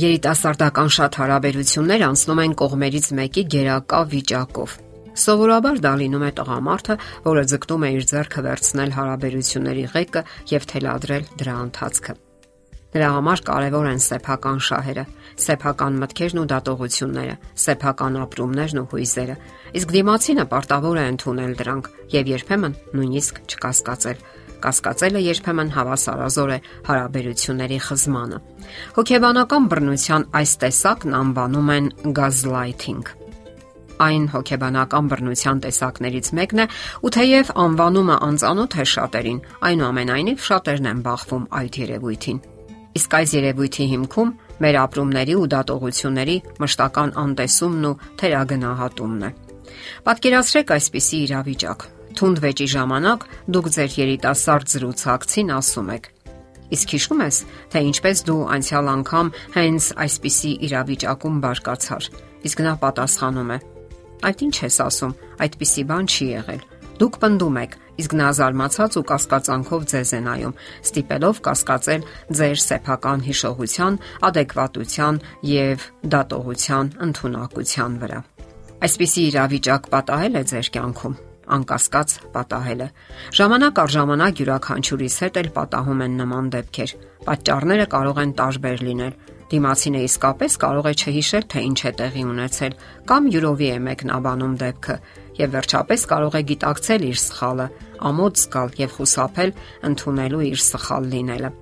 երիտասարդական շատ հարաբերություններ անցնում են կողմերից մեկի գերակա վիճակով։ Սովորաբար դա լինում է տղամարդը, որը ձգտում է իր ձեռքը վերցնել հարաբերությունների ղեկը եւ թելադրել դրա ընթացքը։ Դրա համար կարևոր են սեփական շահերը, սեփական մտքերն ու դատողությունները, սեփական ապրումներն ու հույզերը։ Իսկ դիմացինը պարտավոր է ընդունել դրանք եւ երբեմն նույնիսկ չկասկածել կասկածելը երբեմն հավասարազոր է հարաբերությունների խզմանը։ Հոգեբանական բռնության այս տեսակն անվանում են գազլայթինգ։ Այն հոգեբանական բռնության տեսակներից մեկն է, ու թեև անվանումը անծանոթ է շատերին, այնուամենայնիվ շատերն են բախվում այդ երևույթին։ Իսկ այս երևույթի հիմքում մեր ապրումների ու դատողությունների մշտական անտեսումն ու թերագնահատումն է։ Պատկերացրեք այսպիսի իրավիճակ Թունդ վեճի ժամանակ դուք ձեր երիտասարդ զրուցակցին ասում եք. Իսկ հիշում ես, թե ինչպես դու անցյալ անգամ հենց այսպիսի իրավիճակում բարկացար։ Իսկ նա պատասխանում է. Այդ ինչ ես ասում, այդպիսի բան չի եղել։ Դուք պնդում եք, իսկ նա զարմացած ու կասկածանքով ձեզ է նայում, ստիպելով կասկածել ձեր սեփական հիշողության, adekvatության եւ դատողության ընդունակության վրա։ Այսպիսի իրավիճակ պատահել է ձեր կյանքում անկասկած պատահել է։ Ժամանակ առ ժամանակ յուրաքանչյուրիս հետ էլ պատահում են նման դեպքեր։ Պատճառները կարող են տարբեր լինել։ Դիմացինը իսկապես կարող է չհիշել, թե ինչ է տեղի ունեցել, կամ յուրովի է մեկնաբանում դեպքը, եւ վերջապես կարող է գիտակցել իր սխալը, ամոթ զգալ եւ խուսափել ընդունելու իր սխալ լինելը։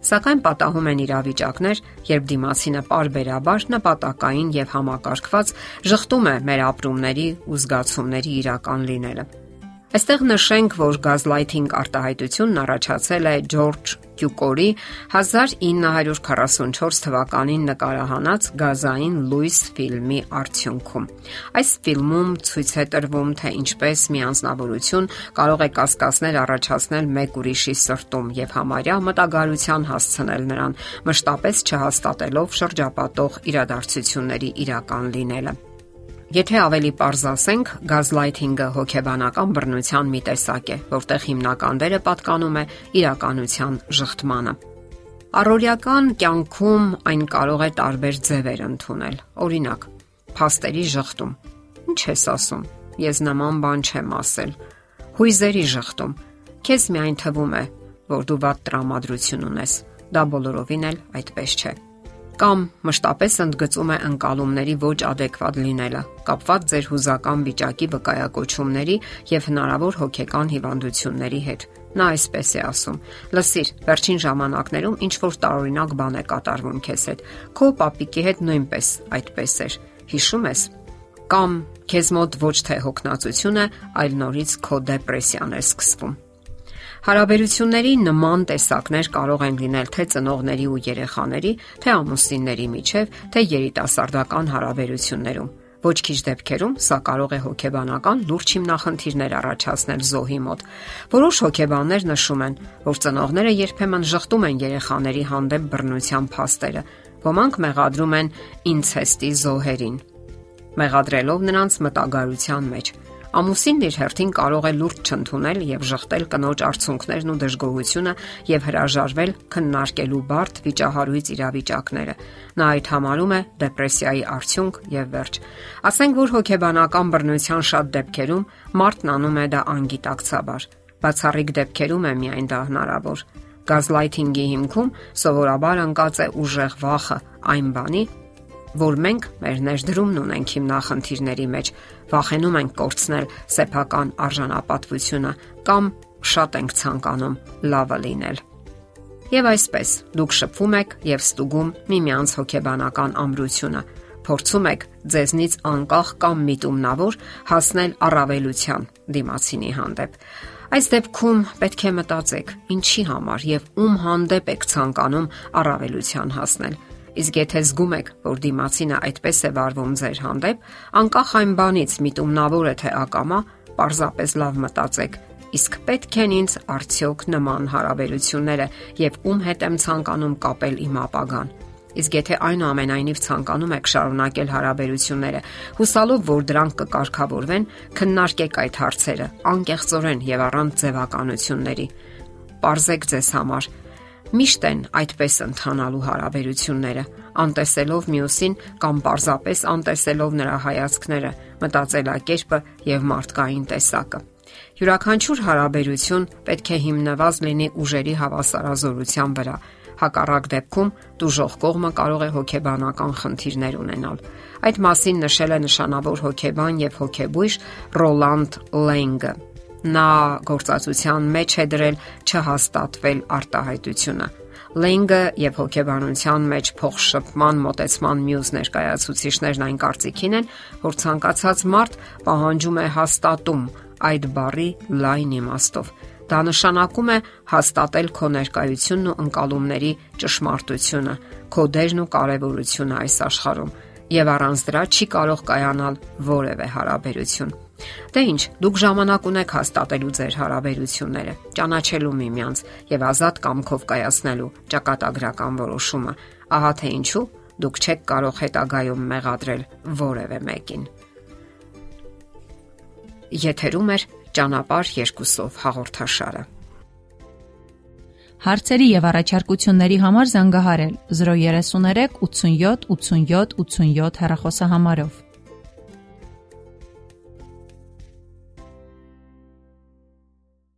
Սակայն պատահում են իրավիճակներ, երբ դիմացինը parberabar նպատակային եւ համակարգված շղթում է մեր ապրումների ու զգացումների իրական լինելը։ Այստեղ նշենք, որ գազլայթինգ արտահայտությունն առաջացել է Ջորջ Կյուկորի 1944 թվականին նկարահանած Գազային լույս ֆիլմի արդյունքում։ Այս ֆիլմում ցույց է տրվում, թե ինչպես մի անznավորություն կարող է կասկածներ առաջացնել մեկ ուրիշի սրտում եւ համարյա մտագարության հասցնել նրան, մշտապես չհաստատելով շրջապատող իրադարձությունների իրական լինելը։ Եթե ավելի པարզ ասենք, գազլայթինգը հոգեբանական բռնության մի տեսակ է, որտեղ հիմնական դերը պատկանում է իրականության շղթմանը։ Առօրյական կյանքում այն կարող է տարբեր ձևեր ընդունել։ Օրինակ, փաստերի շղթում։ Ինչ ես ասում։ Ես նման բան չեմ ասել։ Հույզերի շղթում։ Քեզ միայն թվում է, որ դու վատ տրամադրություն ունես։ Դա բոլորովին էլ այդպես չէ կամ մշտապես ընդգծում է ընկալումների ոչ adekvat լինելը, կապված ձեր հուզական վիճակի վկայակոչումների եւ հնարավոր հոգեկան հիվանդությունների հետ։ Նա այսպես է ասում. Լսիր, վերջին ժամանակներում ինչ որ տարօրինակ բան է կատարվում քեզ հետ։ Քո պապիկի հետ նույնպես այդպես էր։ Հիշում ես։ Կամ քեզ մոտ ոչ թե հոգնածություն է, այլ նորից քո դեպրեսիան է սկսվում։ Հարաբերությունների նման տեսակներ կարող են լինել թե ծնողների ու երեխաների, թե ամուսինների միջև, թե երիտասարդական հարաբերություններում։ Ոչ քիչ դեպքերում սա կարող է հոգեբանական լուրջ հիմնախնդիրներ առաջացնել զոհի մոտ։ Որոշ հոգեբաններ նշում են, որ ծնողները երբեմն շղթում են երեխաների հանդեպ բռնության փաստերը։ Ոմանք մեղադրում են ինցեստի զոհերին, մեղադրելով նրանց մտագարության մեջ։ Ամուսինն իր հերթին կարող է լուրջ չընդունել եւ շղթել կնոջ արցունքներն ու դժգոհությունը եւ հրաժարվել քննարկելու բարդ վիճահարույց իրավիճակները։ Նա այդ համարում է դեպրեսիայի արդյունք եւ վերջ։ Ասենք որ հոգեբանական բռնության շատ դեպքերում մարդն անում է դա անգիտակցաբար։ Բացառիկ դեպքերում է միայն դա հնարավոր։ Գազլայթինգի հիմքում սովորաբար անկած է ուժեղ վախը այն բանի, որ մենք մեր ներդրումն ունենք հիմնախնդիրների մեջ, վախենում ենք կորցնել սեփական արժանապատվությունը կամ շատ ենք ցանկանում լավը լինել։ Եվ այսպես, դուք շփվում եք եւ ստուգում միմյանց հոգեբանական ամրությունը, փորձում եք ձեզնից անկախ կամ միտումնավոր հասնել առավելության դիմացինի հանդեպ։ Այս դեպքում պետք է մտածեք, ինչի համար եւ ում հանդեպ եք ցանկանում առավելության հասնել Իսկ եթե զգում եք, որ դիմացինը այդպես է վարվում ձեր հանդեպ, անկախ այն բանից միտումնավոր է թե ակամա, parzapes լավ մտածեք իսկ պետք են ինձ արդյոք նման հարաբերությունները եւ ում հետ եմ ցանկանում կապել իմ ապագան։ Իսկ եթե այնուամենայնիվ ցանկանում եք շարունակել հարաբերությունները, հուսալով, որ դրանք կկարգավորվեն, քննարկեք այդ հարցերը անկեղծորեն եւ առանց ձևականությունների։ Պարզեք ձեզ համար, Միշտ են այդպես ընթանալու հարաբերությունները։ անտեսելով մյուսին կամ պարզապես անտեսելով նրա հայացքները, մտածելակերպը եւ մարդկային տեսակը։ Յուրաքանչյուր հարաբերություն պետք է հիմնված լինի ուժերի հավասարազորության վրա։ Հակառակ դեպքում դժող կողմը կարող է հոգեբանական խնդիրներ ունենալ։ Այդ մասին նշել է նշանավոր հոգեբան եւ հոգեբույժ Ռոլանդ Լենգը։ Նա գործածության մեջ է դրել չհաստատվել արտահայտությունը Լենգը եւ հոգեբանության մեջ փոխշփման մոտեցման մյուս ներկայացուցիչներն այն կարծիքին են, որ ցանկացած մարդ պահանջում է հաստատում այդ բառի լայն իմաստով։ Դա նշանակում է հաստատել քո ներկայությունն ու ընկալումների ճշմարտությունը, քո դերն ու կարևորությունը այս աշխարհում, եւ առանց դրա չի կարող կայանալ որևէ հարաբերություն։ Դե ի՞նչ, դուք ժամանակ ունեք հաստատելու ձեր հարաբերությունները, ճանաչելու միմյանց եւ ազատ կամքով կայացնելու ճակատագրական որոշումը։ Ահա թե ինչու դուք չեք կարող հետագայում մեղադրել որևէ մեկին։ Եթերում է ճանապարհ երկուսով հաղորդաշարը։ Հարցերի եւ առաջարկությունների համար զանգահարել 033 87 87 87 հեռախոսահամարով։